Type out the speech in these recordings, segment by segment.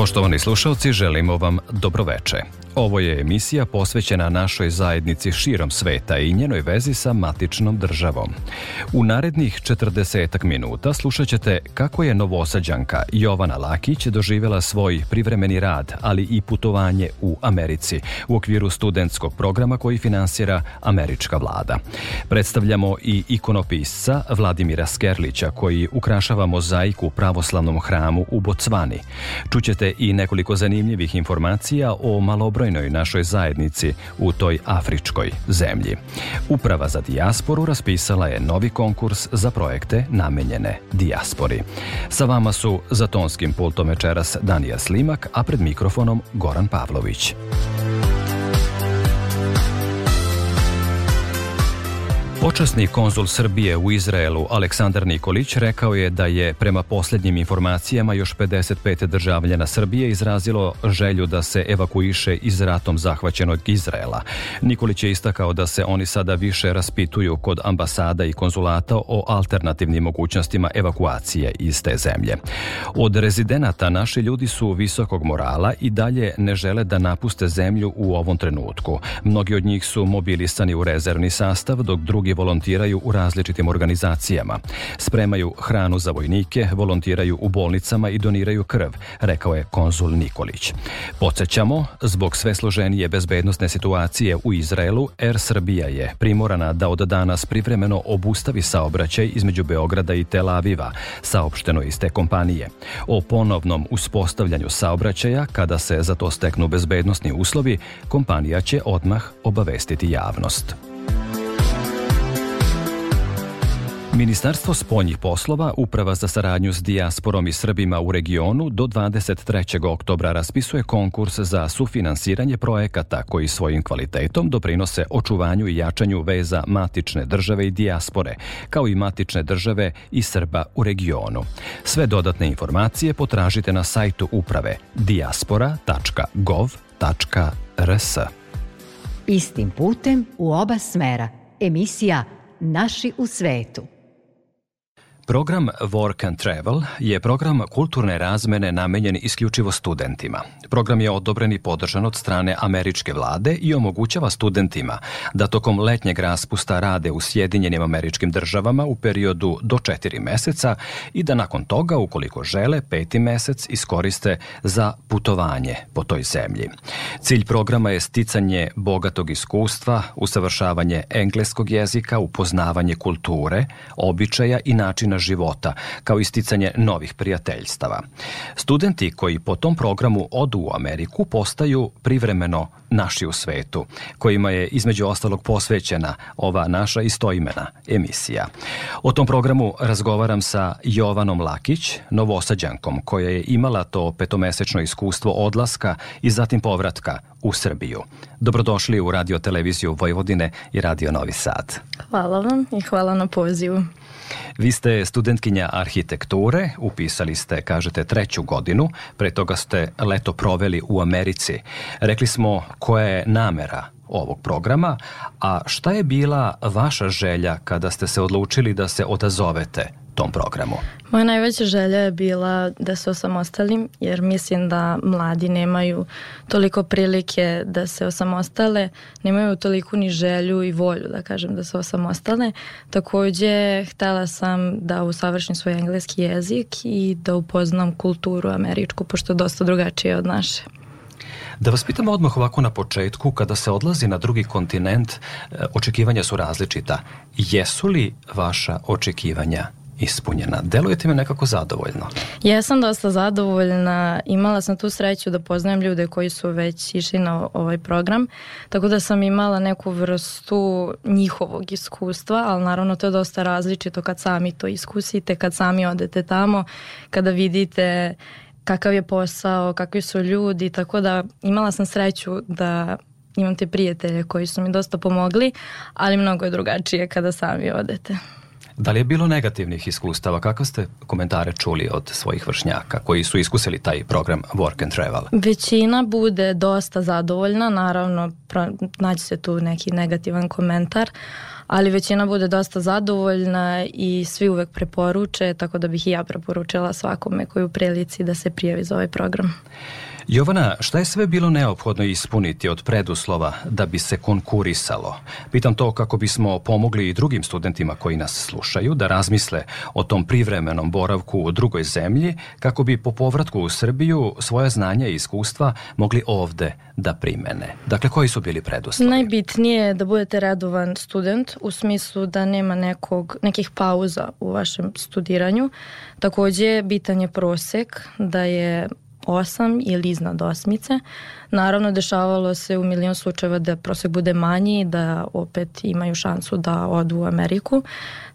Poštovani slušalci, želimo vam dobroveče. Ovo je emisija posvećena našoj zajednici širom sveta i njenoj vezi sa matičnom državom. U narednih 40 minuta slušat ćete kako je novosađanka Jovana Lakić doživjela svoj privremeni rad, ali i putovanje u Americi u okviru studentskog programa koji finansira američka vlada. Predstavljamo i ikonopisca Vladimira Skerlića koji ukrašava mozaiku u pravoslavnom hramu u Bocvani. Čućete i nekoliko zanimljivih informacija o malobrojnoj našoj zajednici u toj afričkoj zemlji. Uprava za dijasporu raspisala je novi konkurs za projekte namenjene dijaspori. Sa vama su za tonskim pultom večeras Danija Slimak, a pred mikrofonom Goran Pavlović. Počasni konzul Srbije u Izraelu Aleksandar Nikolić rekao je da je prema posljednjim informacijama još 55 državljana Srbije izrazilo želju da se evakuiše iz ratom zahvaćenog Izraela. Nikolić je istakao da se oni sada više raspituju kod ambasada i konzulata o alternativnim mogućnostima evakuacije iz te zemlje. Od rezidenata naši ljudi su visokog morala i dalje ne žele da napuste zemlju u ovom trenutku. Mnogi od njih su mobilisani u rezervni sastav, dok drugi volontiraju u različitim organizacijama. Spremaju hranu za vojnike, volontiraju u bolnicama i doniraju krv, rekao je konzul Nikolić. Podsjećamo, zbog sve složenije bezbednostne situacije u Izraelu, Air Srbija je primorana da od danas privremeno obustavi saobraćaj između Beograda i Tel Aviva, saopšteno iz te kompanije. O ponovnom uspostavljanju saobraćaja, kada se za to steknu bezbednostni uslovi, kompanija će odmah obavestiti javnost. Ministarstvo spoljnih poslova, Uprava za saradnju s dijasporom i Srbima u regionu do 23. oktobra raspisuje konkurs za sufinansiranje projekata koji svojim kvalitetom doprinose očuvanju i jačanju veza matične države i dijaspore, kao i matične države i Srba u regionu. Sve dodatne informacije potražite na sajtu uprave diaspora.gov.rs. Istim putem u oba smera. Emisija Naši u svetu. Program Work and Travel je program kulturne razmene namenjen isključivo studentima. Program je odobren i podržan od strane američke vlade i omogućava studentima da tokom letnjeg raspusta rade u Sjedinjenim američkim državama u periodu do četiri meseca i da nakon toga, ukoliko žele, peti mesec iskoriste za putovanje po toj zemlji. Cilj programa je sticanje bogatog iskustva, usavršavanje engleskog jezika, upoznavanje kulture, običaja i načina života, kao isticanje novih prijateljstava. Studenti koji po tom programu odu u Ameriku postaju privremeno naši u svetu, kojima je između ostalog posvećena ova naša istoimena emisija. O tom programu razgovaram sa Jovanom Lakić, novosađankom, koja je imala to petomesečno iskustvo odlaska i zatim povratka u Srbiju. Dobrodošli u radio televiziju Vojvodine i Radio Novi Sad. Hvala vam i hvala na pozivu. Vi ste studentkinja arhitekture, upisali ste, kažete, treću godinu, pre toga ste leto proveli u Americi. Rekli smo koja je namera ovog programa, a šta je bila vaša želja kada ste se odlučili da se odazovete tom programu? Moja najveća želja je bila da se osamostalim, jer mislim da mladi nemaju toliko prilike da se osamostale, nemaju toliko ni želju i volju, da kažem, da se osamostale. Takođe, htela sam da usavršim svoj engleski jezik i da upoznam kulturu američku, pošto je dosta drugačije od naše. Da vas pitam odmah ovako na početku, kada se odlazi na drugi kontinent, e, očekivanja su različita. Jesu li vaša očekivanja ispunjena. Delujete me nekako zadovoljno. Ja sam dosta zadovoljna. Imala sam tu sreću da poznajem ljude koji su već išli na ovaj program, tako da sam imala neku vrstu njihovog iskustva, ali naravno to je dosta različito kad sami to iskusite, kad sami odete tamo, kada vidite kakav je posao, kakvi su ljudi, tako da imala sam sreću da imam te prijatelje koji su mi dosta pomogli, ali mnogo je drugačije kada sami odete. Da li je bilo negativnih iskustava? Kako ste komentare čuli od svojih vršnjaka koji su iskusili taj program Work and Travel? Većina bude dosta zadovoljna, naravno naći se tu neki negativan komentar, ali većina bude dosta zadovoljna i svi uvek preporuče, tako da bih i ja preporučila svakome koji u prilici da se prijavi za ovaj program. Jovana, šta je sve bilo neophodno ispuniti od preduslova da bi se konkurisalo? Pitam to kako bismo pomogli i drugim studentima koji nas slušaju da razmisle o tom privremenom boravku u drugoj zemlji kako bi po povratku u Srbiju svoje znanja i iskustva mogli ovde da primene. Dakle, koji su bili preduslovi? Najbitnije je da budete redovan student u smislu da nema nekog, nekih pauza u vašem studiranju. Takođe, bitan je prosek da je 8 ili iznad osmice. Naravno, dešavalo se u milion slučajeva da prosek bude manji, da opet imaju šansu da odu u Ameriku.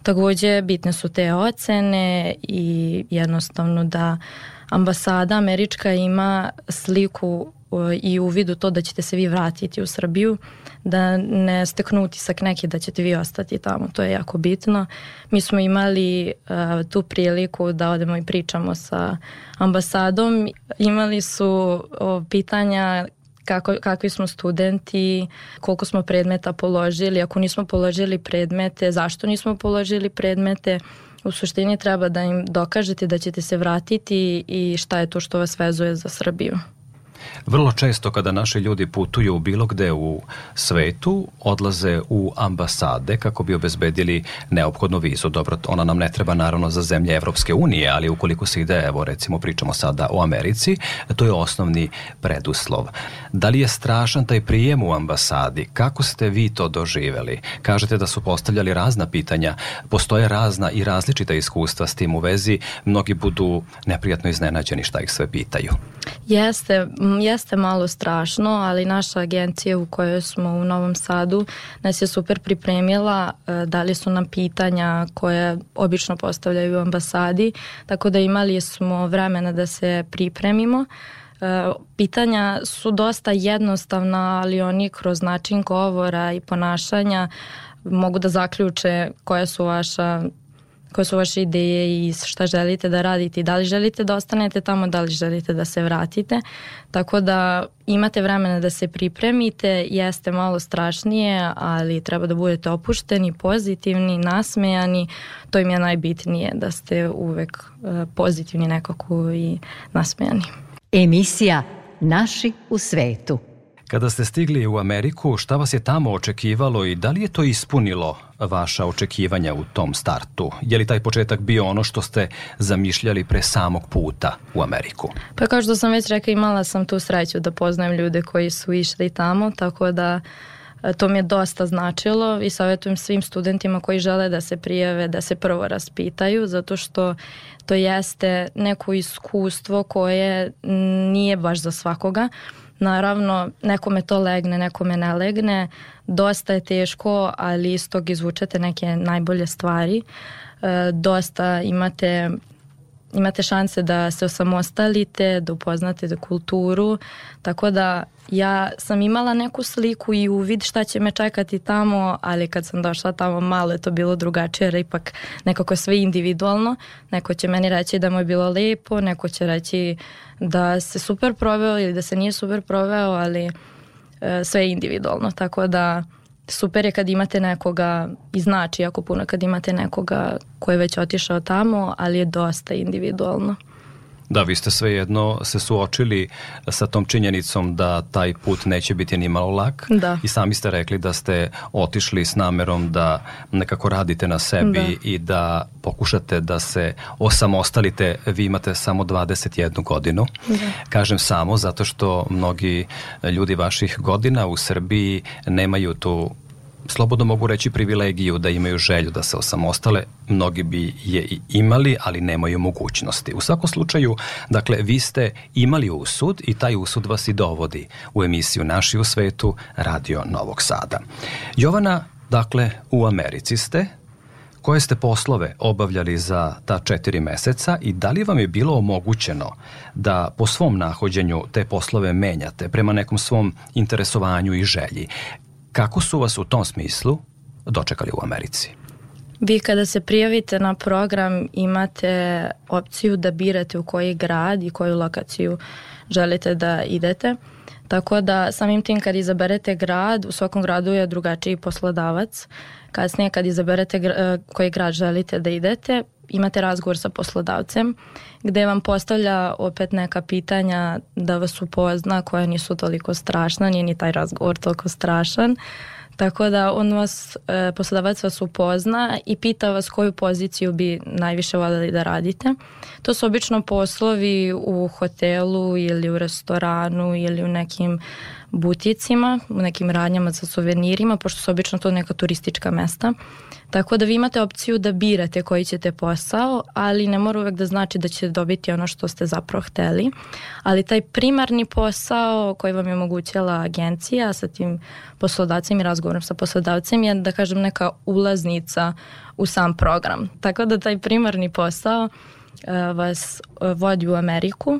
Takođe, bitne su te ocene i jednostavno da ambasada američka ima sliku i u to da ćete se vi vratiti u Srbiju, da ne steknu utisak neki da ćete vi ostati tamo, to je jako bitno. Mi smo imali uh, tu priliku da odemo i pričamo sa ambasadom. Imali su o, pitanja kako, kakvi smo studenti, koliko smo predmeta položili, ako nismo položili predmete, zašto nismo položili predmete, u suštini treba da im dokažete da ćete se vratiti i šta je to što vas vezuje za Srbiju. Vrlo često kada naši ljudi putuju bilo gde u svetu, odlaze u ambasade kako bi obezbedili neophodnu vizu. Dobro, ona nam ne treba naravno za zemlje Evropske unije, ali ukoliko se ide, evo recimo pričamo sada o Americi, to je osnovni preduslov. Da li je strašan taj prijem u ambasadi? Kako ste vi to doživeli? Kažete da su postavljali razna pitanja, postoje razna i različita iskustva s tim u vezi, mnogi budu neprijatno iznenađeni šta ih sve pitaju. Jeste, jeste malo strašno, ali naša agencija u kojoj smo u Novom Sadu nas je super pripremila, e, dali su nam pitanja koje obično postavljaju u ambasadi, tako da imali smo vremena da se pripremimo. E, pitanja su dosta jednostavna, ali oni kroz način govora i ponašanja mogu da zaključe koja su vaša koje su vaše ideje i šta želite da radite da li želite da ostanete tamo, da li želite da se vratite. Tako da imate vremena da se pripremite, jeste malo strašnije, ali treba da budete opušteni, pozitivni, nasmejani. To im je najbitnije, da ste uvek e, pozitivni nekako i nasmejani. Emisija Naši u svetu. Kada ste stigli u Ameriku, šta vas je tamo očekivalo i da li je to ispunilo vaša očekivanja u tom startu? Je li taj početak bio ono što ste zamišljali pre samog puta u Ameriku? Pa kao što sam već rekla, imala sam tu sreću da poznajem ljude koji su išli tamo, tako da e, to mi je dosta značilo i savjetujem svim studentima koji žele da se prijave da se prvo raspitaju zato što to jeste neko iskustvo koje nije baš za svakoga. Naravno, nekome to legne, nekome ne legne. Dosta je teško, ali iz tog izvučete neke najbolje stvari. E, dosta imate imate šanse da se osamostalite, da upoznate da kulturu, tako da ja sam imala neku sliku i uvid šta će me čekati tamo, ali kad sam došla tamo malo je to bilo drugačije, jer ipak nekako sve individualno. Neko će meni reći da mu je bilo lepo, neko će reći da se super proveo ili da se nije super proveo, ali e, sve je individualno, tako da super je kad imate nekoga i znači jako puno kad imate nekoga ko je već otišao tamo, ali je dosta individualno. Da, vi ste svejedno se suočili sa tom činjenicom da taj put neće biti ni malo lak. Da. I sami ste rekli da ste otišli s namerom da nekako radite na sebi da. i da pokušate da se osamostalite. Vi imate samo 21 godinu. Da. Kažem samo zato što mnogi ljudi vaših godina u Srbiji nemaju tu slobodno mogu reći privilegiju da imaju želju da se osamostale, mnogi bi je i imali, ali nemaju mogućnosti. U svakom slučaju, dakle, vi ste imali usud i taj usud vas i dovodi u emisiju Naši u svetu, Radio Novog Sada. Jovana, dakle, u Americi ste, koje ste poslove obavljali za ta četiri meseca i da li vam je bilo omogućeno da po svom nahođenju te poslove menjate prema nekom svom interesovanju i želji? Kako su vas u tom smislu dočekali u Americi? Vi kada se prijavite na program imate opciju da birate u koji grad i koju lokaciju želite da idete. Tako da samim tim kad izaberete grad, u svakom gradu je drugačiji poslodavac. Kasnije kad izaberete e, koji grad želite da idete, imate razgovor sa poslodavcem gde vam postavlja opet neka pitanja da vas upozna koja nisu toliko strašna, nije ni taj razgovor toliko strašan. Tako da on vas, e, poslodavac vas upozna i pita vas koju poziciju bi najviše voljeli da radite. To su obično poslovi u hotelu ili u restoranu ili u nekim buticima, u nekim radnjama sa suvenirima, pošto su obično to neka turistička mesta. Tako da vi imate opciju da birate koji ćete posao, ali ne mora uvek da znači da ćete dobiti ono što ste zapravo hteli. Ali taj primarni posao koji vam je omogućila agencija sa tim poslodavcem i razgovorom sa poslodavcem je da kažem neka ulaznica u sam program. Tako da taj primarni posao vas uh, vodi u Ameriku,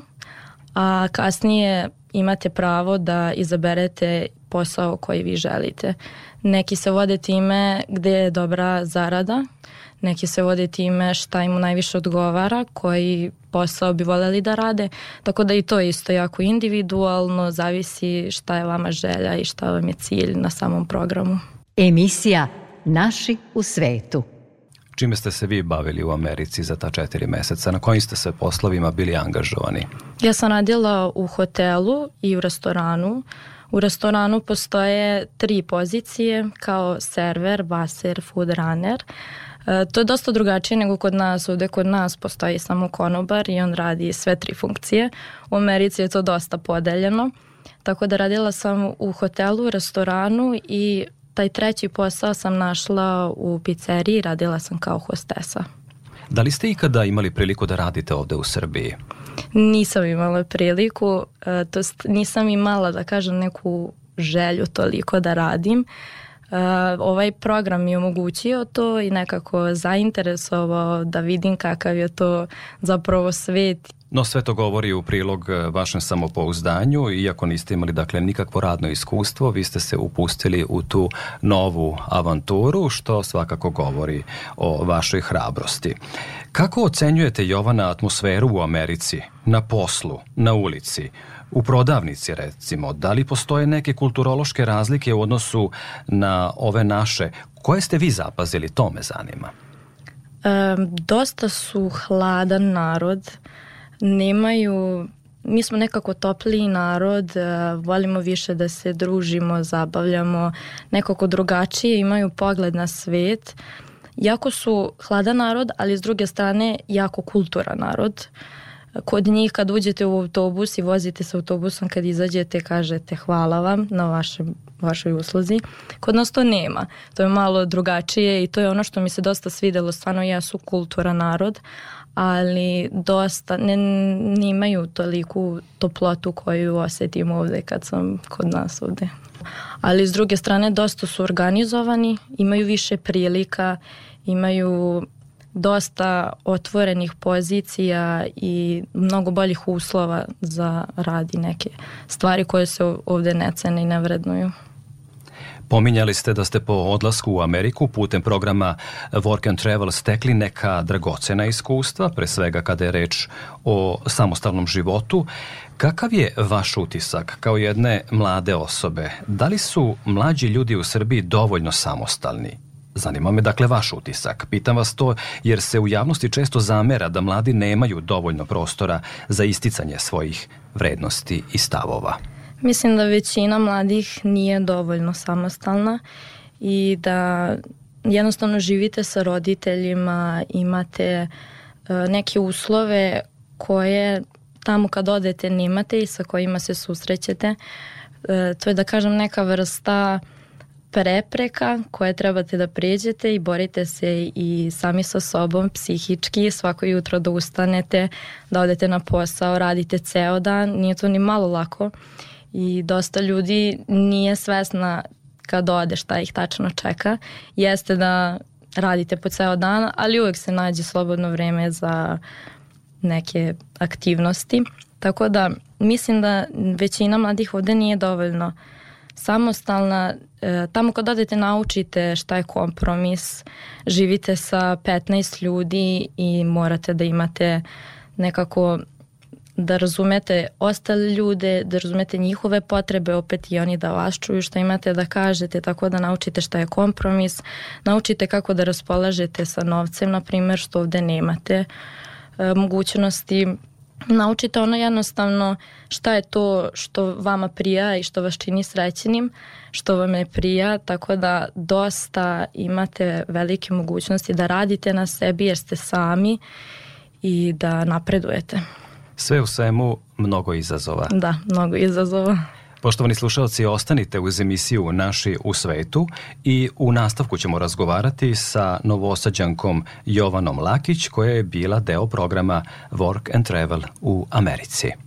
a kasnije imate pravo da izaberete posao koji vi želite. Neki se vode time gde je dobra zarada, neki se vode time šta im najviše odgovara, koji posao bi voljeli da rade, tako da i to isto jako individualno, zavisi šta je vama želja i šta vam je cilj na samom programu. Emisija Naši u svetu. Čime ste se vi bavili u Americi za ta četiri meseca? Na kojim ste se poslovima bili angažovani? Ja sam radila u hotelu i u restoranu. U restoranu postoje tri pozicije kao server, baser, food runner. E, to je dosta drugačije nego kod nas. Ovde kod nas postoji samo konobar i on radi sve tri funkcije. U Americi je to dosta podeljeno. Tako da radila sam u hotelu, restoranu i taj treći posao sam našla u pizzeriji, radila sam kao hostesa. Da li ste ikada imali priliku da radite ovde u Srbiji? Nisam imala priliku, e, to nisam imala da kažem neku želju toliko da radim. Uh, ovaj program mi je omogućio to i nekako zainteresovao da vidim kakav je to zapravo svet No sve to govori u prilog e, vašem samopouzdanju, iako niste imali dakle nikakvo radno iskustvo, vi ste se upustili u tu novu avanturu, što svakako govori o vašoj hrabrosti. Kako ocenjujete Jovana atmosferu u Americi, na poslu, na ulici, u prodavnici recimo, da li postoje neke kulturološke razlike u odnosu na ove naše? Koje ste vi zapazili? To me zanima. E, dosta su hladan narod, nemaju mi smo nekako topliji narod, e, volimo više da se družimo, zabavljamo, nekako drugačije imaju pogled na svet. Jako su hladan narod, ali s druge strane jako kulturan narod. Kod njih kad uđete u autobus i vozite se autobusom, kad izađete kažete hvala vam na vašem, vašoj usluzi. Kod nas to nema. To je malo drugačije i to je ono što mi se dosta svidelo. Stvarno ja su kulturan narod, ali dosta, ne, nimaju toliku toplotu koju osetim ovde kad sam kod nas ovde. Ali s druge strane dosta su organizovani, imaju više prilika, imaju dosta otvorenih pozicija i mnogo boljih uslova za rad i neke stvari koje se ovde ne cene i ne vrednuju. Pominjali ste da ste po odlasku u Ameriku putem programa Work and Travel stekli neka dragocena iskustva, pre svega kada je reč o samostalnom životu. Kakav je vaš utisak kao jedne mlade osobe? Da li su mlađi ljudi u Srbiji dovoljno samostalni? Zanima me dakle vaš utisak. Pitam vas to jer se u javnosti često zamera da mladi nemaju dovoljno prostora za isticanje svojih vrednosti i stavova. Mislim da većina mladih nije dovoljno samostalna i da jednostavno živite sa roditeljima, imate uh, neke uslove koje tamo kad odete nemate i sa kojima se susrećete. Uh, to je da kažem neka vrsta prepreka koje trebate da prijeđete i borite se i sami sa sobom psihički svako jutro da ustanete, da odete na posao, radite ceo dan, nije to ni malo lako i dosta ljudi nije svesna kad ode šta ih tačno čeka. Jeste da radite po ceo dan, ali uvek se nađe slobodno vreme za neke aktivnosti. Tako da mislim da većina mladih ovde nije dovoljno samostalna. E, tamo kad odete naučite šta je kompromis, živite sa 15 ljudi i morate da imate nekako da razumete ostale ljude, da razumete njihove potrebe, opet i oni da vas čuju šta imate da kažete, tako da naučite šta je kompromis, naučite kako da raspolažete sa novcem, na primjer, što ovde nemate e, mogućnosti naučite ono jednostavno šta je to što vama prija i što vas čini srećenim, što vam je prija, tako da dosta imate velike mogućnosti da radite na sebi jer ste sami i da napredujete. Sve u svemu mnogo izazova. Da, mnogo izazova. Poštovani slušalci, ostanite uz emisiju Naši u svetu i u nastavku ćemo razgovarati sa novosađankom Jovanom Lakić koja je bila deo programa Work and Travel u Americi.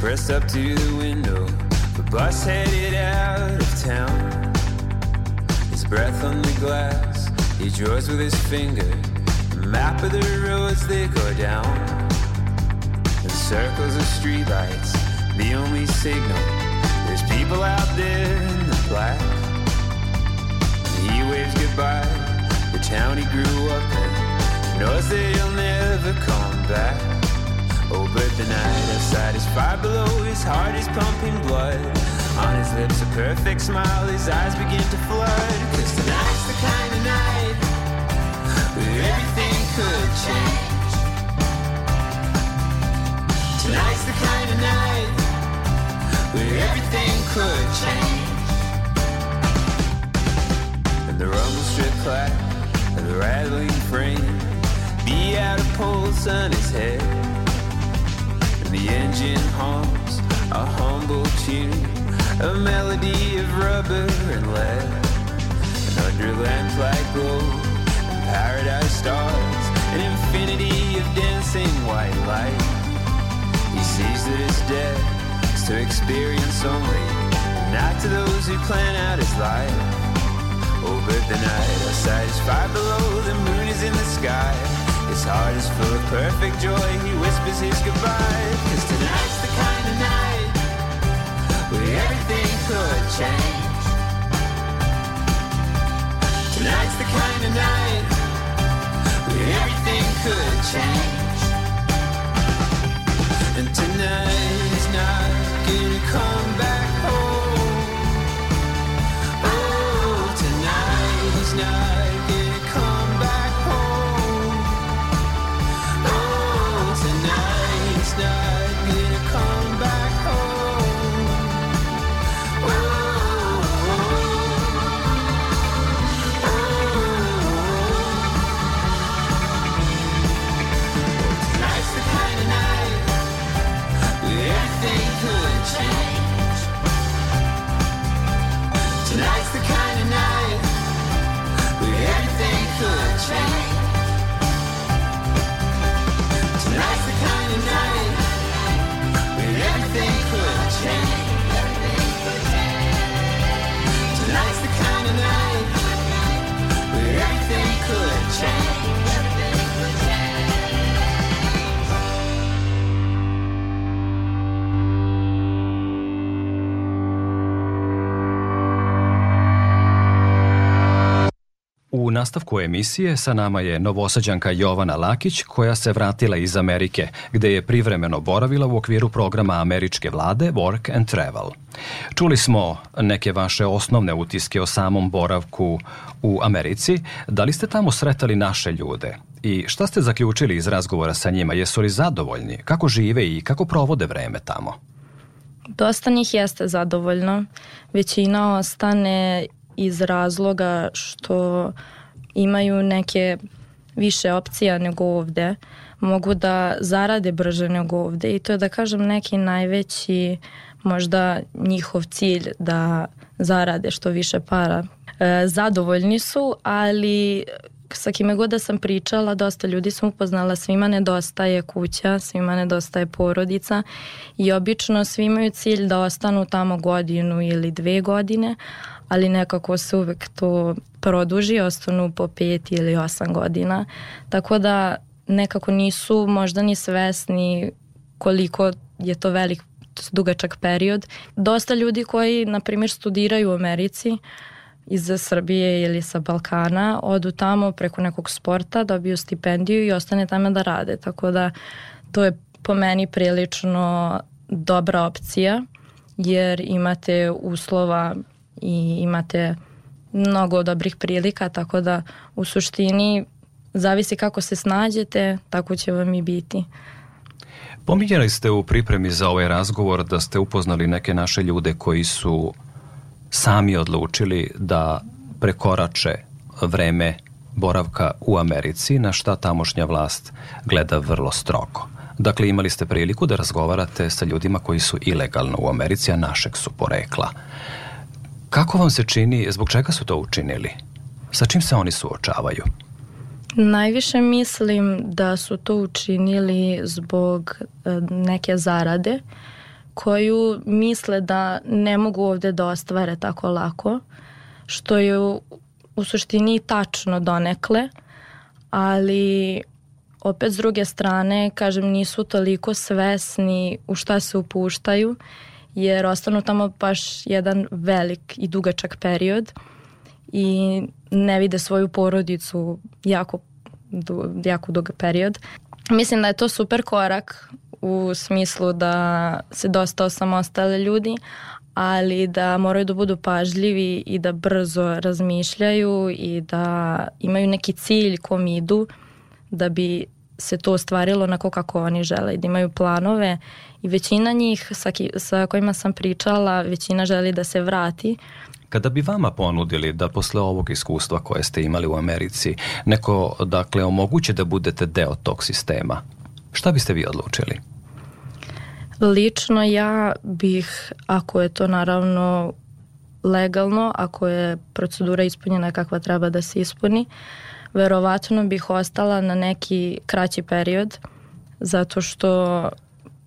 Pressed up to the window. The bus headed out of town. His breath on the glass, he draws with his finger. The map of the roads they go down. The circles of streetlights, the only signal. There's people out there in the black. He waves goodbye. The town he grew up in knows that he'll never come back. But the night a outside is far below, his heart is pumping blood. On his lips a perfect smile, his eyes begin to flood. Cause tonight's the kind of night where everything could change. Tonight's the kind of night where everything could change. And the rumble strip clack and the rattling frame, be out of pulse on his head. The engine hums a humble tune, a melody of rubber and lead. And under lamplight glow and paradise stars, an infinity of dancing white light. He sees that it's dead, it's to experience only, not to those who plan out his life. Oh, Over the night, His heart is full of perfect joy. He whispers his goodbye. Cause tonight's the kind of night where everything could change. Tonight's the kind of night where everything could change. And tonight is not gonna come U nastavku emisije sa nama je novosađanka Jovana Lakić koja se vratila iz Amerike, gde je privremeno boravila u okviru programa američke vlade Work and Travel. Čuli smo neke vaše osnovne utiske o samom boravku u Americi. Da li ste tamo sretali naše ljude? I šta ste zaključili iz razgovora sa njima? Jesu li zadovoljni? Kako žive i kako provode vreme tamo? Dosta njih jeste zadovoljno. Većina ostane iz razloga što imaju neke više opcija nego ovde. Mogu da zarade brže nego ovde i to je da kažem neki najveći možda njihov cilj da zarade što više para. E, zadovoljni su, ali sa kime god da sam pričala, dosta ljudi sam upoznala, svima nedostaje kuća, svima nedostaje porodica i obično svi imaju cilj da ostanu tamo godinu ili dve godine, ali nekako se uvek to produži, ostanu po pet ili osam godina. Tako da nekako nisu možda ni svesni koliko je to velik dugačak period. Dosta ljudi koji, na primjer, studiraju u Americi, iz Srbije ili sa Balkana, odu tamo preko nekog sporta, dobiju stipendiju i ostane tamo da rade. Tako da to je po meni prilično dobra opcija jer imate uslova i imate mnogo dobrih prilika, tako da u suštini zavisi kako se snađete, tako će vam i biti. Pominjali ste u pripremi za ovaj razgovor da ste upoznali neke naše ljude koji su sami odlučili da prekorače vreme boravka u Americi, na šta tamošnja vlast gleda vrlo strogo. Dakle, imali ste priliku da razgovarate sa ljudima koji su ilegalno u Americi, a našeg su porekla. Kako vam se čini, zbog čega su to učinili? Sa čim se oni suočavaju? Najviše mislim da su to učinili zbog e, neke zarade koju misle da ne mogu ovde da ostvare tako lako, što je u, suštini tačno donekle, ali opet s druge strane, kažem, nisu toliko svesni u šta se upuštaju, jer ostanu tamo baš jedan velik i dugačak period i ne vide svoju porodicu jako, jako dug period. Mislim da je to super korak u smislu da se dosta osamostale ljudi, ali da moraju da budu pažljivi i da brzo razmišljaju i da imaju neki cilj kom idu da bi se to ostvarilo onako kako oni žele i da imaju planove i većina njih sa, ki, sa kojima sam pričala, većina želi da se vrati. Kada bi vama ponudili da posle ovog iskustva koje ste imali u Americi neko dakle omoguće da budete deo tog sistema, šta biste vi odlučili? Lično ja bih, ako je to naravno legalno, ako je procedura ispunjena kakva treba da se ispuni, verovatno bih ostala na neki kraći period, zato što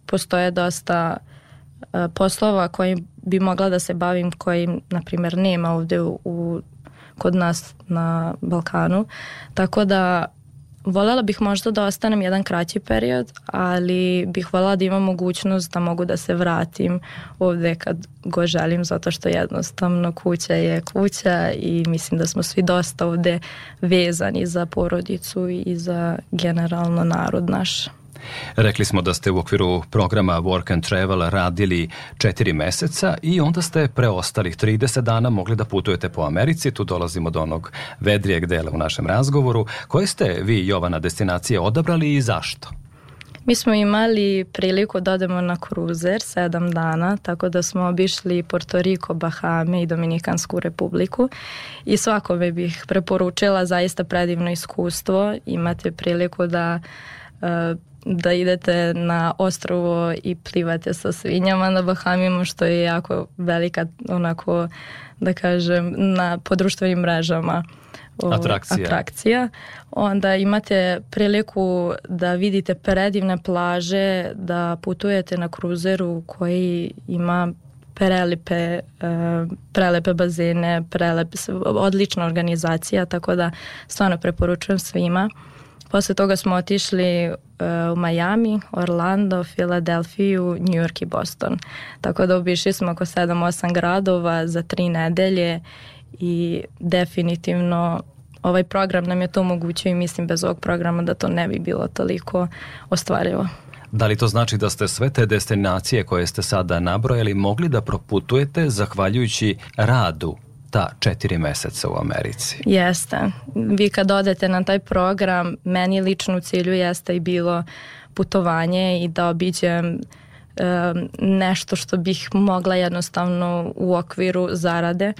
postoje dosta uh, poslova kojim bi mogla da se bavim, kojim, na primjer, nema ovde u, u kod nas na Balkanu. Tako da Volela bih možda da ostanem jedan kraći period, ali bih volela da imam mogućnost da mogu da se vratim ovde kad go želim, zato što jednostavno kuća je kuća i mislim da smo svi dosta ovde vezani za porodicu i za generalno narod naš. Rekli smo da ste u okviru programa Work and Travel radili četiri meseca i onda ste preostalih 30 dana mogli da putujete po Americi. Tu dolazimo do onog vedrijeg dela u našem razgovoru. Koje ste vi, Jovana, destinacije odabrali i zašto? Mi smo imali priliku da odemo na kruzer sedam dana, tako da smo obišli Porto Riko, Bahame i Dominikansku republiku i svakome bih preporučila zaista predivno iskustvo. Imate priliku da uh, da idete na ostrovo i plivate sa svinjama na Bahamima, što je jako velika, onako, da kažem, na podruštvenim mrežama atrakcija. atrakcija. Onda imate priliku da vidite predivne plaže, da putujete na kruzeru koji ima prelepe, prelepe bazene, prelepe, odlična organizacija, tako da stvarno preporučujem svima. Posle toga smo otišli uh, u Miami, Orlando, Filadelfiju, New York i Boston. Tako da obišli smo oko 7-8 gradova za tri nedelje i definitivno ovaj program nam je to omogućio i mislim bez ovog programa da to ne bi bilo toliko ostvarivo. Da li to znači da ste sve te destinacije koje ste sada nabrojali mogli da proputujete zahvaljujući radu ta četiri meseca u Americi. Jeste. Vi kad odete na taj program, meni lično u cilju jeste i bilo putovanje i da obiđem nešto što bih mogla jednostavno u okviru zarade.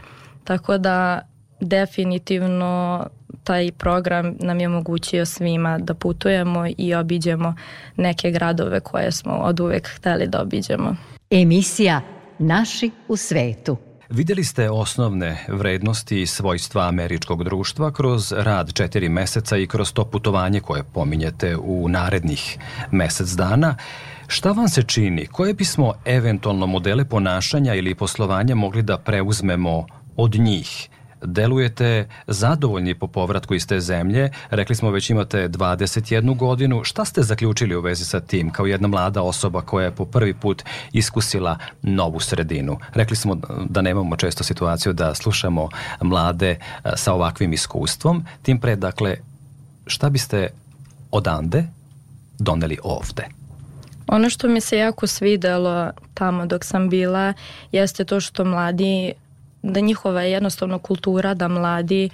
Tako da definitivno taj program nam je omogućio svima da putujemo i obiđemo neke gradove koje smo od uvek hteli da obiđemo. Emisija Naši u svetu. Videli ste osnovne vrednosti i svojstva američkog društva kroz rad četiri meseca i kroz to putovanje koje pominjete u narednih mesec dana. Šta vam se čini? Koje bismo eventualno modele ponašanja ili poslovanja mogli da preuzmemo od njih? Delujete zadovoljni po povratku iz te zemlje. Rekli smo već imate 21 godinu. Šta ste zaključili u vezi sa tim kao jedna mlada osoba koja je po prvi put iskusila novu sredinu? Rekli smo da nemamo često situaciju da slušamo mlade e, sa ovakvim iskustvom. Tim pre, dakle, šta biste odande doneli ovde? Ono što mi se jako svidelo tamo dok sam bila jeste to što mladi da njihova je jednostavno kultura da mladi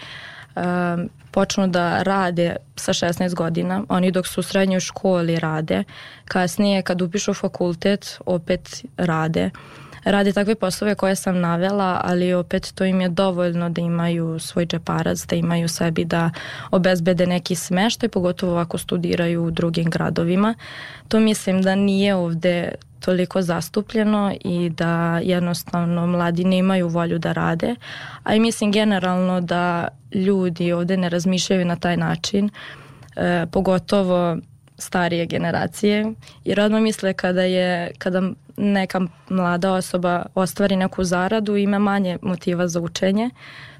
um, počnu da rade sa 16 godina. Oni dok su u srednjoj školi rade, kasnije kad upišu fakultet opet rade. Rade takve poslove koje sam navela, ali opet to im je dovoljno da imaju svoj džeparac, da imaju sebi da obezbede neki smeštaj, pogotovo ako studiraju u drugim gradovima. To mislim da nije ovde toliko zastupljeno i da jednostavno mladi nemaju volju da rade, a i mislim generalno da ljudi ovde ne razmišljaju na taj način, e, pogotovo starije generacije, jer odmah misle kada je kada neka mlada osoba ostvari neku zaradu ima manje motiva za učenje,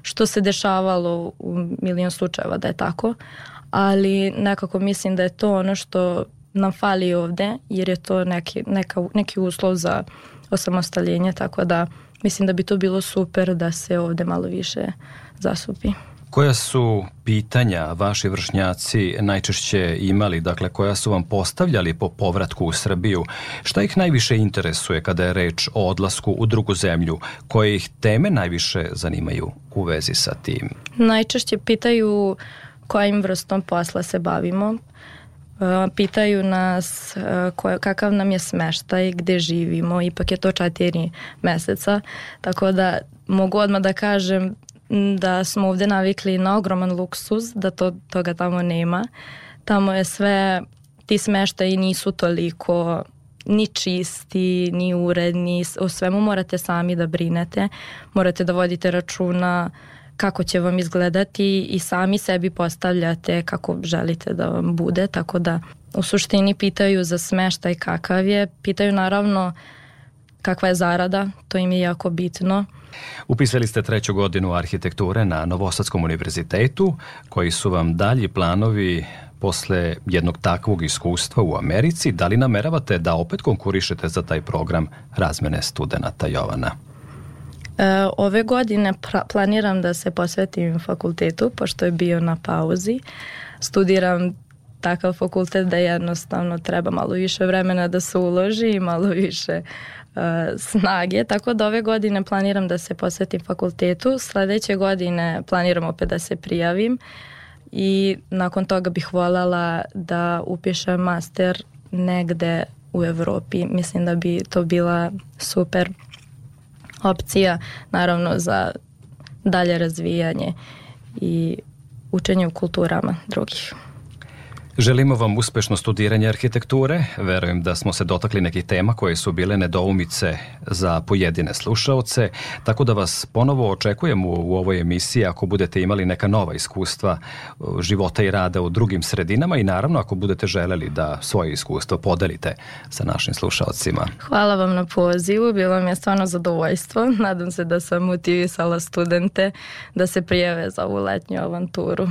što se dešavalo u milion slučajeva da je tako, ali nekako mislim da je to ono što nam fali ovde, jer je to neki, neka, neki uslov za osamostaljenje, tako da mislim da bi to bilo super da se ovde malo više zasupi. Koja su pitanja vaši vršnjaci najčešće imali, dakle koja su vam postavljali po povratku u Srbiju? Šta ih najviše interesuje kada je reč o odlasku u drugu zemlju? Koje ih teme najviše zanimaju u vezi sa tim? Najčešće pitaju kojim vrstom posla se bavimo, pitaju nas koje, kakav nam je smeštaj, gde živimo, ipak je to četiri meseca, tako da mogu odmah da kažem da smo ovde navikli na ogroman luksuz, da to, toga tamo nema. Tamo je sve, ti smeštaji nisu toliko ni čisti, ni uredni, o svemu morate sami da brinete, morate da vodite računa kako će vam izgledati i sami sebi postavljate kako želite da vam bude, tako da u suštini pitaju za smeštaj kakav je, pitaju naravno kakva je zarada, to im je jako bitno. Upisali ste treću godinu arhitekture na Novosadskom univerzitetu, koji su vam dalji planovi posle jednog takvog iskustva u Americi, da li nameravate da opet konkurišete za taj program razmene studenta Jovana? E, ove godine planiram da se posvetim fakultetu, pošto je bio na pauzi. Studiram takav fakultet da jednostavno treba malo više vremena da se uloži i malo više uh, snage, tako da ove godine planiram da se posvetim fakultetu, sledeće godine planiram opet da se prijavim i nakon toga bih voljela da upišem master negde u Evropi. Mislim da bi to bila super opcija naravno za dalje razvijanje i učenje u kulturama drugih. Želimo vam uspešno studiranje arhitekture. Verujem da smo se dotakli nekih tema koje su bile nedoumice za pojedine slušaoce, tako da vas ponovo očekujemo u ovoj emisiji ako budete imali neka nova iskustva života i rada u drugim sredinama i naravno ako budete želeli da svoje iskustvo podelite sa našim slušaocima. Hvala vam na pozivu, bilo mi je stvarno zadovoljstvo. Nadam se da sam motivisala studente da se prijeve za ovu letnju avanturu.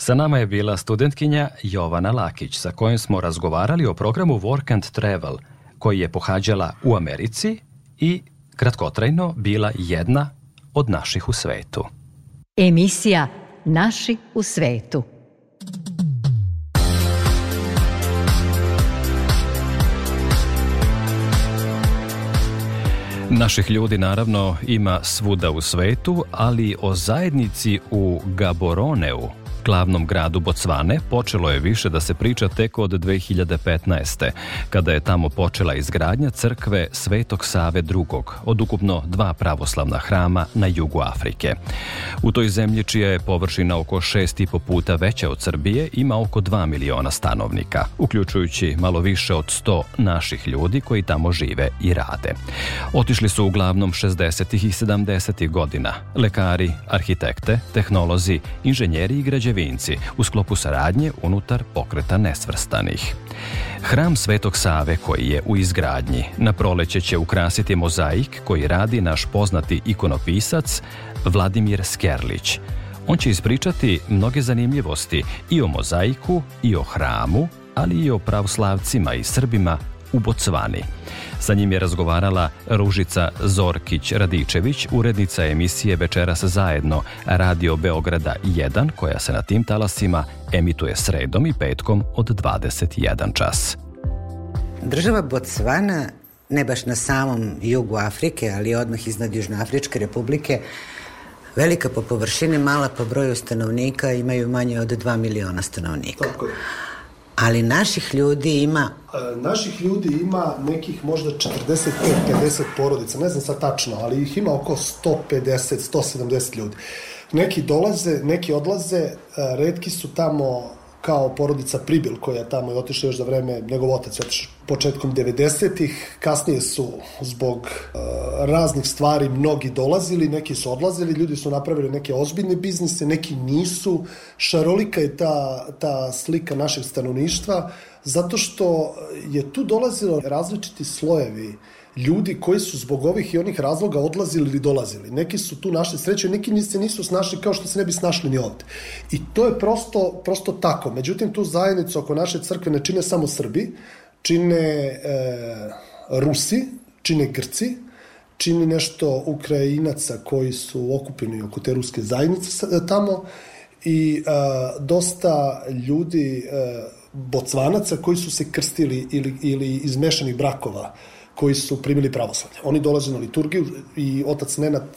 Sa nama je bila studentkinja Jovana Lakić, sa kojom smo razgovarali o programu Work and Travel, koji je pohađala u Americi i kratkotrajno bila jedna od naših u svetu. Emisija Naši u svetu. Naših ljudi naravno ima svuda u svetu, ali o zajednici u Gaboroneu glavnom gradu Bocvane počelo je više da se priča tek od 2015. kada je tamo počela izgradnja crkve Svetog Save II. od ukupno dva pravoslavna hrama na jugu Afrike. U toj zemlji čija je površina oko šest i po puta veća od Srbije ima oko 2 miliona stanovnika, uključujući malo više od 100 naših ljudi koji tamo žive i rade. Otišli su uglavnom 60. i 70. godina lekari, arhitekte, tehnolozi, inženjeri i građevinci u sklopu saradnje unutar pokreta nesvrstanih. Hram Svetog Save koji je u izgradnji na proleće će ukrasiti mozaik koji radi naš poznati ikonopisac Vladimir Skerlić. On će ispričati mnoge zanimljivosti i o mozaiku i o hramu, ali i o pravoslavcima i Srbima u Bocvani. Sa njim je razgovarala Ružica Zorkić-Radičević, urednica emisije Večeras zajedno Radio Beograda 1, koja se na tim talasima emituje sredom i petkom od 21 čas. Država Bocvana, ne baš na samom jugu Afrike, ali odmah iznad Južnoafričke republike, velika po površini, mala po broju stanovnika, imaju manje od 2 miliona stanovnika. Tako je. Ali naših ljudi ima... E, naših ljudi ima nekih možda 45-50 porodica, ne znam sad tačno, ali ih ima oko 150-170 ljudi. Neki dolaze, neki odlaze, e, redki su tamo kao porodica Pribil koja tamo je otišla još za vreme, njegov otac je otišao početkom 90-ih, kasnije su zbog uh, raznih stvari mnogi dolazili, neki su odlazili, ljudi su napravili neke ozbiljne biznise, neki nisu. Šarolika je ta, ta slika našeg stanovništva, zato što je tu dolazilo različiti slojevi ljudi koji su zbog ovih i onih razloga odlazili ili dolazili. Neki su tu našli sreće, neki se nisu snašli kao što se ne bi snašli ni ovde. I to je prosto, prosto tako. Međutim, tu zajednicu oko naše crkve ne čine samo Srbi, čine e, Rusi, čine Grci, čini nešto Ukrajinaca koji su okupljeni oko te ruske zajednice tamo i e, dosta ljudi e, bocvanaca koji su se krstili ili, ili iz mešanih brakova koji su primili pravoslavlje. Oni dolaze na liturgiju i otac Nenad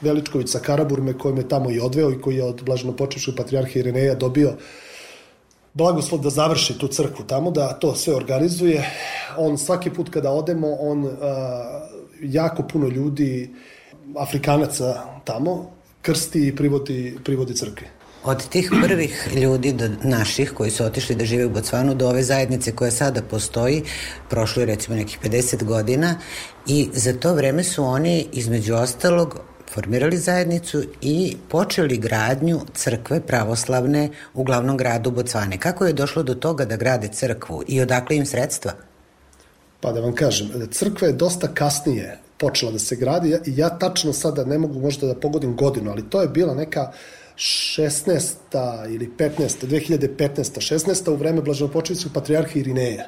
Veličković sa Karaburme koji me tamo i odveo i koji je od blaženo počeškog patrijarha Ireneja dobio blagoslov da završi tu crkvu tamo, da to sve organizuje. On svaki put kada odemo, on uh, jako puno ljudi, Afrikanaca tamo, krsti i privodi, privodi crkvi. Od tih prvih ljudi do naših koji su otišli da žive u Bocvanu do ove zajednice koja sada postoji, prošlo je recimo nekih 50 godina i za to vreme su oni između ostalog formirali zajednicu i počeli gradnju crkve pravoslavne u glavnom gradu Bocvane. Kako je došlo do toga da grade crkvu i odakle im sredstva? Pa da vam kažem, crkva je dosta kasnije počela da se gradi ja, ja tačno sada ne mogu možda da pogodim godinu, ali to je bila neka 16. ili 15. 2015. 16. u vreme Blaženopočevskog patrijarha Irineja.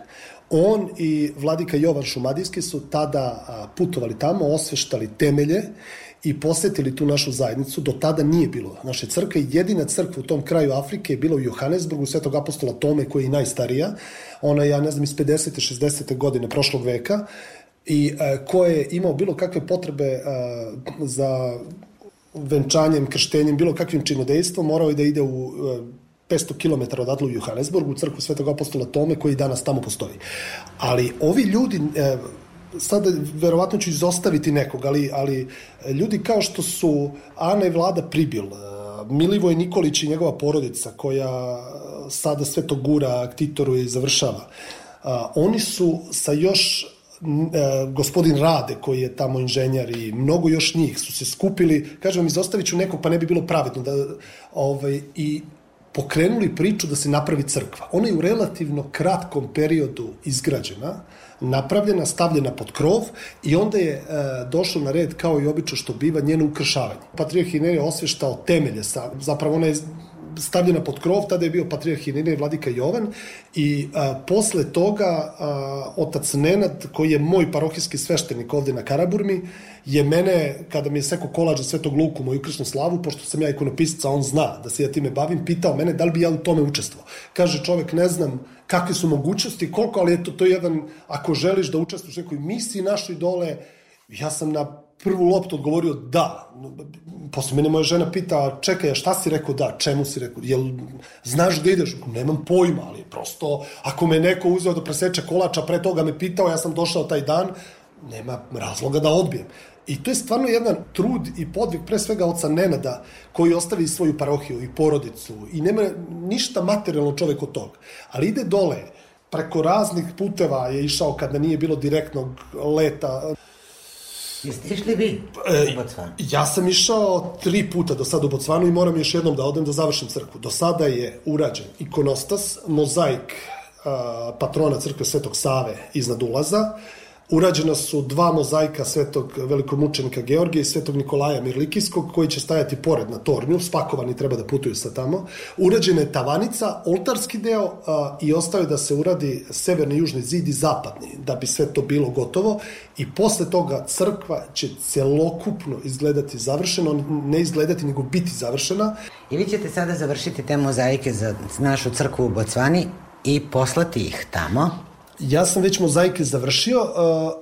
On i vladika Jovan Šumadijski su tada putovali tamo, osveštali temelje i posetili tu našu zajednicu. Do tada nije bilo naše crkve. Jedina crkva u tom kraju Afrike je bila u Johannesburgu Svetog apostola Tome, koja je najstarija. Ona je, ja ne znam, iz 50. 60. godine prošlog veka i e, ko je imao bilo kakve potrebe e, za venčanjem, krštenjem, bilo kakvim činodejstvom, morao je da ide u 500 km odatle u Johannesburgu, u crkvu Svetog apostola Tome, koji danas tamo postoji. Ali ovi ljudi, e, sada verovatno ću izostaviti nekog, ali, ali ljudi kao što su Ana i Vlada Pribil, e, Milivoj Nikolić i njegova porodica, koja sada sve to gura, aktitoruje i završava, oni su sa još e, gospodin Rade koji je tamo inženjer i mnogo još njih su se skupili, kažem vam izostavit ću nekog pa ne bi bilo pravedno da, ovaj, i pokrenuli priču da se napravi crkva. Ona je u relativno kratkom periodu izgrađena, napravljena, stavljena pod krov i onda je e, došlo na red kao i obično što biva njeno ukršavanje. Patrijarh Iner je osveštao temelje, sa, zapravo ona je stavljena pod krov, tada je bio patrijarh Irina i vladika Jovan i a, posle toga a, otac Nenad, koji je moj parohijski sveštenik ovde na Karaburmi, je mene, kada mi je seko kolađa Svetog Luku, moju kršnu slavu, pošto sam ja ikonopisac, a on zna da se ja time bavim, pitao mene da li bi ja u tome učestvovao. Kaže čovek, ne znam kakve su mogućnosti, koliko, ali eto, to je jedan, ako želiš da učestvuješ u nekoj misiji našoj dole, ja sam na prvu loptu odgovorio da. Posle mene moja žena pita, čekaj, šta si rekao da, čemu si rekao, jel znaš gde ideš? Nemam pojma, ali prosto, ako me neko uzeo da preseče kolača, pre toga me pitao, ja sam došao taj dan, nema razloga da odbijem. I to je stvarno jedan trud i podvig pre svega oca Nenada koji ostavi svoju parohiju i porodicu i nema ništa materijalno čovek od toga. Ali ide dole, preko raznih puteva je išao kada nije bilo direktnog leta. Jeste išli vi u Bocvanu? Ja sam išao tri puta do sada u Bocvanu i moram još jednom da odem da završim crkvu. Do sada je urađen ikonostas, mozaik a, patrona crkve Svetog Save iznad ulaza, Urađena su dva mozaika svetog velikomučenika Georgija i svetog Nikolaja Mirlikijskog koji će stajati pored na tornju, spakovani treba da putuju sa tamo. Urađena je tavanica, oltarski deo a, i ostao je da se uradi severni, južni zid i zapadni, da bi sve to bilo gotovo i posle toga crkva će celokupno izgledati završeno, ne izgledati nego biti završena. I vi ćete sada završiti te mozaike za našu crkvu u Bocvani i poslati ih tamo. Ja sam već mozaike završio, uh,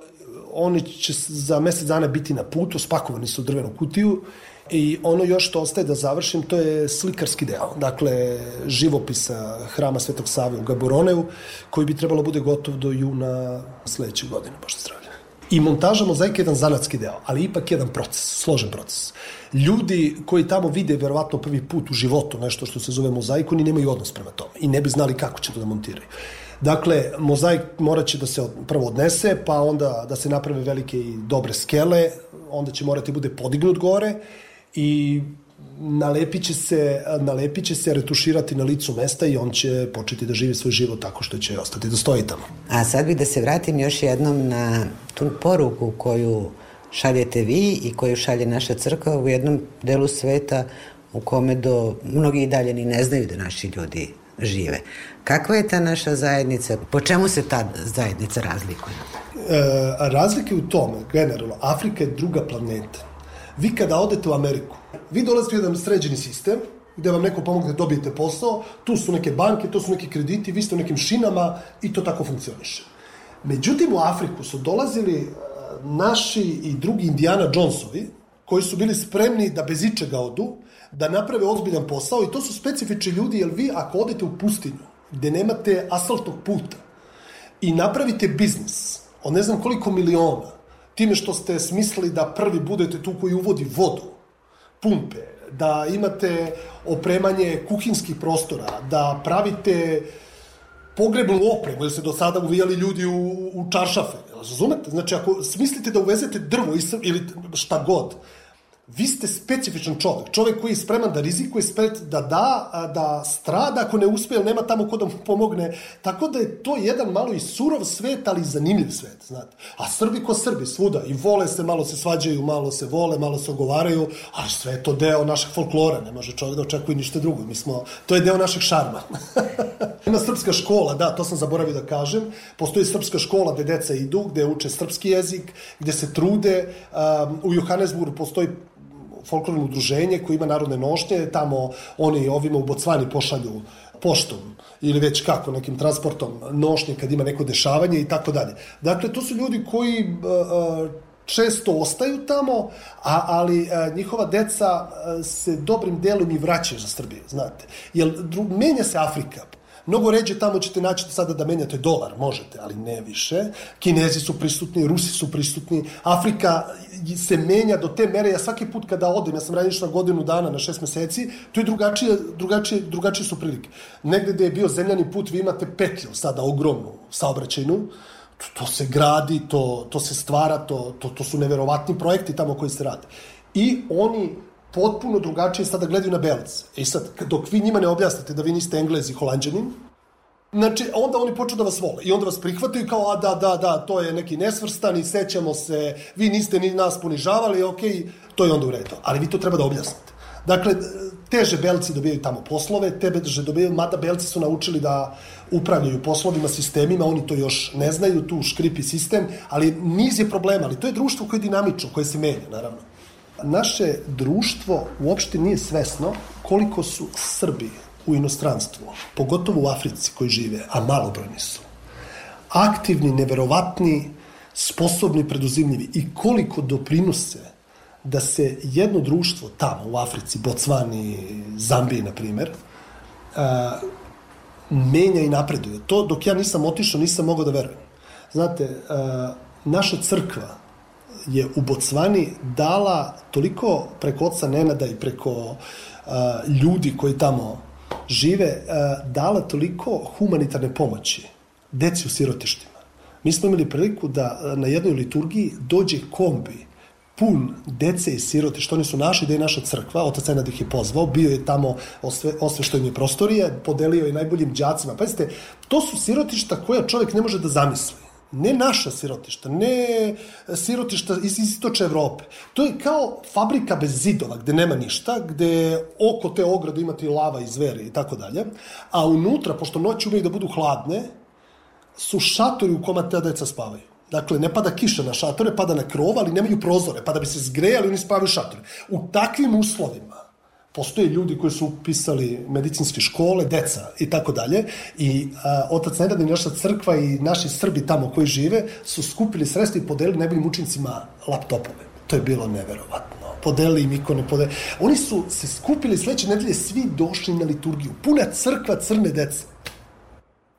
oni će za mesec dana biti na putu, spakovani su u drvenu kutiju i ono još što ostaje da završim, to je slikarski deo, dakle živopisa hrama Svetog Save u Gaboroneu, koji bi trebalo bude gotov do juna sledeće godine, pošto zdravlja. I montaža mozaika je jedan zanatski deo, ali ipak jedan proces, složen proces. Ljudi koji tamo vide verovatno prvi put u životu nešto što se zove mozaik, oni nemaju odnos prema tome i ne bi znali kako će to da montiraju. Dakle, mozaik morat će da se prvo odnese, pa onda da se naprave velike i dobre skele, onda će morati bude podignut gore i nalepit će se, nalepit će se retuširati na licu mesta i on će početi da živi svoj život tako što će ostati da stoji tamo. A sad bih da se vratim još jednom na tu poruku koju šaljete vi i koju šalje naša crkva u jednom delu sveta u kome do mnogi i dalje ni ne znaju da naši ljudi žive. Kakva je ta naša zajednica? Po čemu se ta zajednica razlikuje? E, razlike u tome, generalno, Afrika je druga planeta. Vi kada odete u Ameriku, vi dolazite u jedan sređeni sistem, gde vam neko pomogne da dobijete posao, tu su neke banke, tu su neki krediti, vi ste u nekim šinama i to tako funkcioniše. Međutim, u Afriku su dolazili e, naši i drugi Indiana Jonesovi, koji su bili spremni da bez ičega odu, da naprave ozbiljan posao i to su specifični ljudi, jer vi ako odete u pustinju, gde nemate asfaltnog puta i napravite biznis od ne znam koliko miliona, time što ste smislili da prvi budete tu koji uvodi vodu, pumpe, da imate opremanje kuhinskih prostora, da pravite pogrebnu opremu, jer se do sada uvijali ljudi u, u čaršafe. Razumete? Znači, ako smislite da uvezete drvo ili šta god, vi ste specifičan čovek, čovek koji je spreman da rizikuje, spret da da, da strada ako ne uspe, jer nema tamo ko da mu pomogne. Tako da je to jedan malo i surov svet, ali zanimljiv svet, znate. A Srbi ko Srbi, svuda, i vole se, malo se svađaju, malo se vole, malo se ogovaraju, ali sve je to deo našeg folklora, ne može čovek da očekuje ništa drugo. Mi smo, to je deo našeg šarma. Ima srpska škola, da, to sam zaboravio da kažem. Postoji srpska škola gde deca idu, gde uče srpski jezik, gde se trude. Um, u Johannesburgu postoji folklorno udruženje koje ima narodne nošnje, tamo oni ovima u Bocvani pošalju poštom ili već kako, nekim transportom nošnje kad ima neko dešavanje i tako dalje. Dakle, to su ljudi koji uh, često ostaju tamo, a, ali a, njihova deca se dobrim delom i vraćaju za Srbiju, znate. Jer dru, menja se Afrika. Mnogo ređe tamo ćete naći sada da menjate dolar, možete, ali ne više. Kinezi su prisutni, Rusi su prisutni, Afrika se menja do te mere, ja svaki put kada odem, ja sam ranije na godinu dana, na šest meseci, to je drugačije, drugačije, drugačije su prilike. Negde gde je bio zemljani put, vi imate petlju sada ogromnu saobraćajnu, to, to se gradi, to, to se stvara, to, to, to su neverovatni projekti tamo koji se rade. I oni potpuno drugačije sada gledaju na Belce. E sad, dok vi njima ne objasnite da vi niste Englez i Holandjanin, Znači, onda oni počnu da vas vole i onda vas prihvataju kao, a da, da, da, to je neki nesvrstani, sećamo se, vi niste ni nas ponižavali, ok, to je onda u redu. Ali vi to treba da objasnite. Dakle, teže belci dobijaju tamo poslove, teže dobijaju, mada belci su naučili da upravljaju poslovima, sistemima, oni to još ne znaju, tu škripi sistem, ali niz je problema, ali to je društvo koje je dinamično, koje se menja, naravno naše društvo uopšte nije svesno koliko su Srbi u inostranstvu, pogotovo u Africi koji žive, a malobrojni su, aktivni, neverovatni, sposobni, preduzimljivi i koliko doprinose da se jedno društvo tamo u Africi, Bocvani, Zambiji, na primer, a, menja i napreduje. To dok ja nisam otišao, nisam mogao da verujem. Znate, a, naša crkva je u Bocvani dala toliko preko oca Nenada i preko a, ljudi koji tamo žive, a, dala toliko humanitarne pomoći deci u sirotištima. Mi smo imali priliku da na jednoj liturgiji dođe kombi pun dece i siroti, što oni su našli da je naša crkva, otac Nenad ih je pozvao, bio je tamo osve, osve što im je prostorije, podelio je najboljim đacima. Pazite, to su sirotišta koja čovjek ne može da zamisli. Ne naša sirotišta, ne sirotišta iz istoče Evrope. To je kao fabrika bez zidova, gde nema ništa, gde oko te ograde imate lava i zveri i tako dalje, a unutra, pošto noći umeju da budu hladne, su šatori u koma te deca spavaju. Dakle, ne pada kiša na šatore, pada na krov, ali nemaju prozore, pa da bi se zgrejali, oni spavaju šatore. U takvim uslovima postoje ljudi koji su upisali medicinske škole, deca i tako dalje i a, otac Nenad i naša crkva i naši Srbi tamo koji žive su skupili sredstva i podelili najboljim učenicima laptopove. To je bilo neverovatno. Podelili im ikone, podelili. Oni su se skupili sledeće nedelje, svi došli na liturgiju. Puna crkva crne dece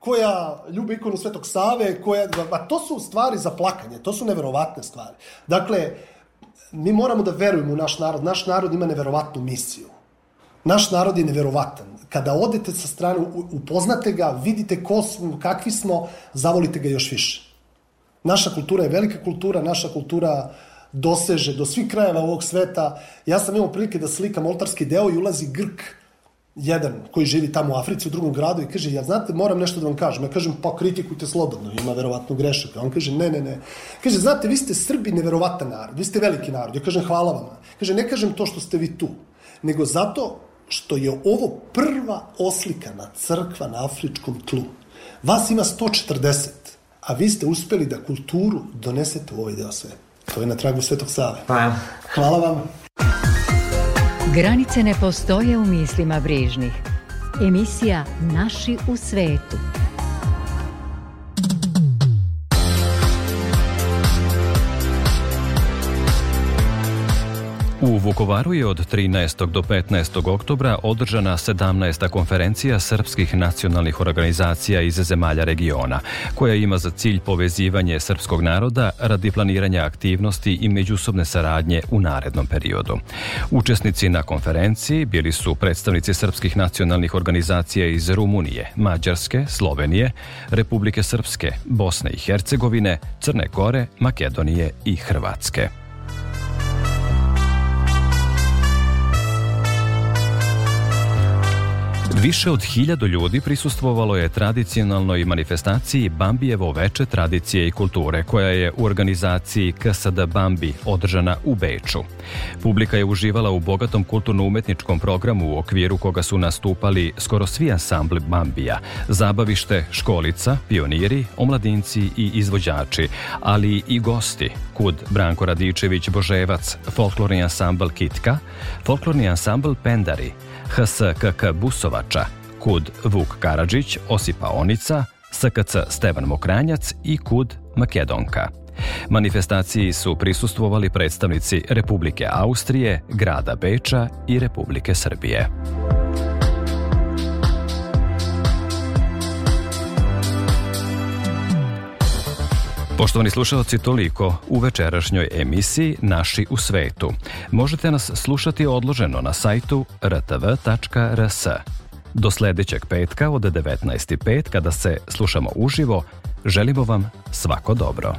koja ljube ikonu Svetog Save, koja, a to su stvari za plakanje, to su neverovatne stvari. Dakle, mi moramo da verujemo u naš narod, naš narod ima neverovatnu misiju. Naš narod je neverovatan. Kada odete sa strane, upoznate ga, vidite ko smo, kakvi smo, zavolite ga još više. Naša kultura je velika kultura, naša kultura doseže do svih krajeva ovog sveta. Ja sam imao prilike da slikam oltarski deo i ulazi Grk jedan koji živi tamo u Africi u drugom gradu i kaže, ja znate, moram nešto da vam kažem. Ja kažem, pa kritikujte slobodno, ima verovatno grešaka. On kaže, ne, ne, ne. Kaže, znate, vi ste Srbi neverovatan narod, vi ste veliki narod. Ja kažem, hvala vam. Kaže, ne kažem to što ste vi tu, nego zato što je ovo prva oslikana crkva na afričkom tlu. Vas ima 140, a vi ste uspeli da kulturu donesete u ovaj deo sveta. To je na tragu Svetog Save. Pa. Hvala vam. Granice ne postoje u mislima brižnih. Emisija Naši u svetu. U Vukovaru je od 13. do 15. oktobra održana 17. konferencija srpskih nacionalnih organizacija iz zemalja regiona, koja ima za cilj povezivanje srpskog naroda radi planiranja aktivnosti i međusobne saradnje u narednom periodu. Učesnici na konferenciji bili su predstavnici srpskih nacionalnih organizacija iz Rumunije, Mađarske, Slovenije, Republike Srpske, Bosne i Hercegovine, Crne Gore, Makedonije i Hrvatske. Više od hiljadu ljudi prisustvovalo je tradicionalnoj manifestaciji Bambijevo veče tradicije i kulture, koja je u organizaciji KSD Bambi održana u Beču. Publika je uživala u bogatom kulturno-umetničkom programu u okviru koga su nastupali skoro svi ansambli Bambija, zabavište, školica, pioniri, omladinci i izvođači, ali i gosti, kud Branko Radičević Boževac, folklorni ansambl Kitka, folklorni ansambl Pendari, HSKK Busovača, KUD Vuk Karadžić, Osipa Onica, SKC Stevan Mokranjac i KUD Makedonka. Manifestaciji su prisustvovali predstavnici Republike Austrije, grada Beča i Republike Srbije. Poštovani slušalci, toliko u večerašnjoj emisiji Naši u svetu. Možete nas slušati odloženo na sajtu rtv.rs. Do sledećeg petka od 19.05 kada se slušamo uživo, želimo vam svako dobro.